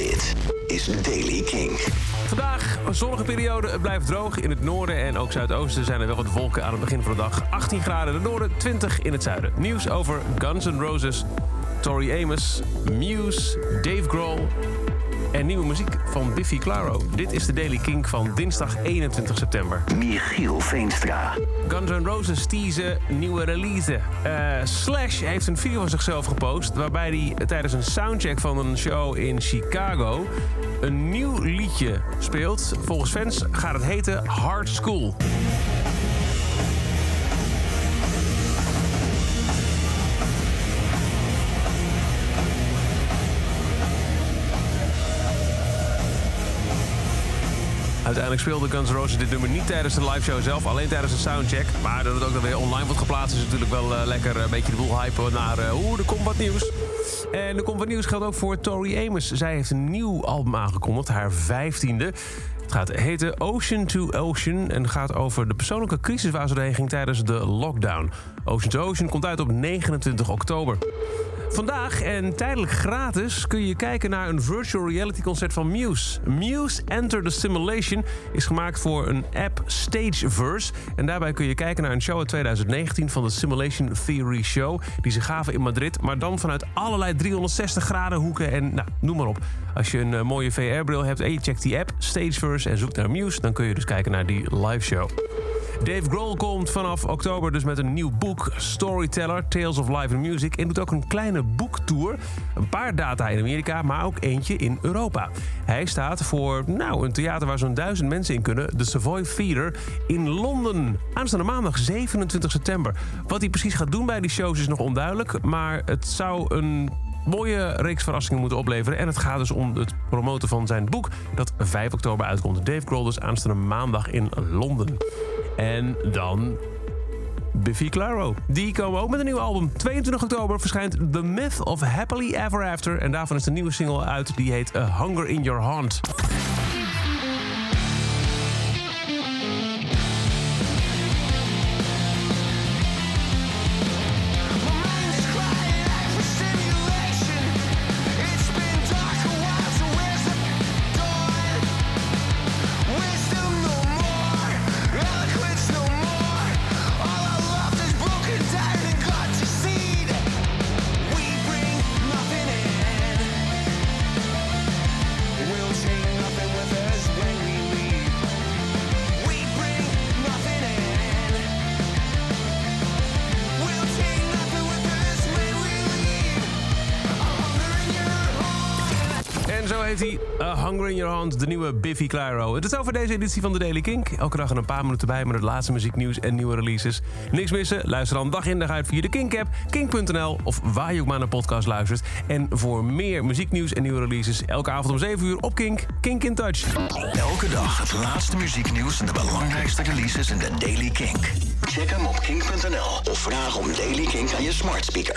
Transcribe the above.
Dit is Daily King. Vandaag een zonnige periode. Het blijft droog. In het noorden en ook zuidoosten zijn er wel wat wolken aan het begin van de dag. 18 graden in het noorden, 20 in het zuiden. Nieuws over Guns N' Roses, Tori Amos, Muse, Dave Grohl en nieuwe muziek van Biffy Clyro. Dit is de Daily King van dinsdag 21 september. Michiel Veenstra. Guns N' Roses teasen nieuwe release. Eh, Slash heeft een video van zichzelf gepost... waarbij hij tijdens een soundcheck van een show in Chicago... een nieuw liedje speelt. Volgens fans gaat het heten Hard School. Uiteindelijk speelde Guns N' Roses dit nummer niet tijdens de live show zelf, alleen tijdens een soundcheck. Maar dat het ook dan weer online wordt geplaatst is natuurlijk wel uh, lekker een beetje de boel hypen naar uh, oeh, komt wat nieuws. En er komt nieuws geldt ook voor Tori Amos. Zij heeft een nieuw album aangekondigd, haar vijftiende. Het gaat heten Ocean to Ocean en gaat over de persoonlijke crisis waar ze doorheen ging tijdens de lockdown. Ocean to Ocean komt uit op 29 oktober. Vandaag en tijdelijk gratis kun je kijken naar een virtual reality concert van Muse. Muse Enter the Simulation is gemaakt voor een app Stageverse. En daarbij kun je kijken naar een show uit 2019 van de Simulation Theory Show. Die ze gaven in Madrid, maar dan vanuit allerlei 360 graden hoeken en nou, noem maar op. Als je een uh, mooie VR-bril hebt en je checkt die app Stageverse en zoekt naar Muse... dan kun je dus kijken naar die live show. Dave Grohl komt vanaf oktober dus met een nieuw boek, Storyteller, Tales of Life and Music. En doet ook een kleine boektour. Een paar data in Amerika, maar ook eentje in Europa. Hij staat voor nou, een theater waar zo'n duizend mensen in kunnen, de Savoy Theatre in Londen. Aanstaande maandag 27 september. Wat hij precies gaat doen bij die shows is nog onduidelijk, maar het zou een mooie reeks verrassingen moeten opleveren. En het gaat dus om het promoten van zijn boek dat 5 oktober uitkomt. Dave Grohl dus aanstaande maandag in Londen. En dan Biffy Clyro. Die komen ook met een nieuw album. 22 oktober verschijnt The Myth of Happily Ever After. En daarvan is de nieuwe single uit. Die heet A Hunger in Your Heart. Hij A Hunger in Your Hand, de nieuwe Biffy Clyro. Het is over deze editie van de Daily Kink. Elke dag een paar minuten bij met het laatste muzieknieuws en nieuwe releases. Niks missen? Luister dan dag in dag uit via de Kink-app, kink.nl... of waar je ook maar naar podcast luistert. En voor meer muzieknieuws en nieuwe releases... elke avond om 7 uur op Kink, Kink in Touch. Elke dag het laatste muzieknieuws en de belangrijkste releases in de Daily Kink. Check hem op kink.nl of vraag om Daily Kink aan je smart speaker.